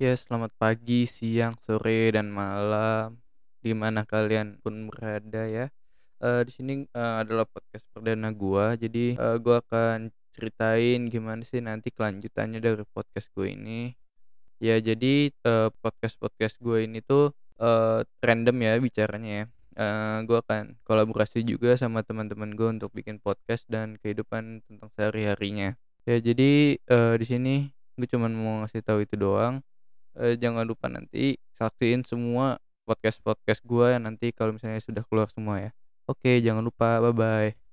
Ya, selamat pagi, siang, sore, dan malam, di mana kalian pun berada ya. Eee, di sini, eee, adalah podcast perdana gua, jadi, eee, gua akan ceritain gimana sih nanti kelanjutannya dari podcast gue ini. Ya jadi, eee, podcast-podcast gue ini tuh, eee, random ya bicaranya ya, eee, gue akan kolaborasi juga sama teman-teman gue untuk bikin podcast dan kehidupan tentang sehari-harinya. Ya jadi, eee, di sini gue cuman mau ngasih tahu itu doang. Eee, jangan lupa nanti saksiin semua podcast-podcast gua nanti kalau misalnya sudah keluar semua ya. Oke, jangan lupa, bye-bye.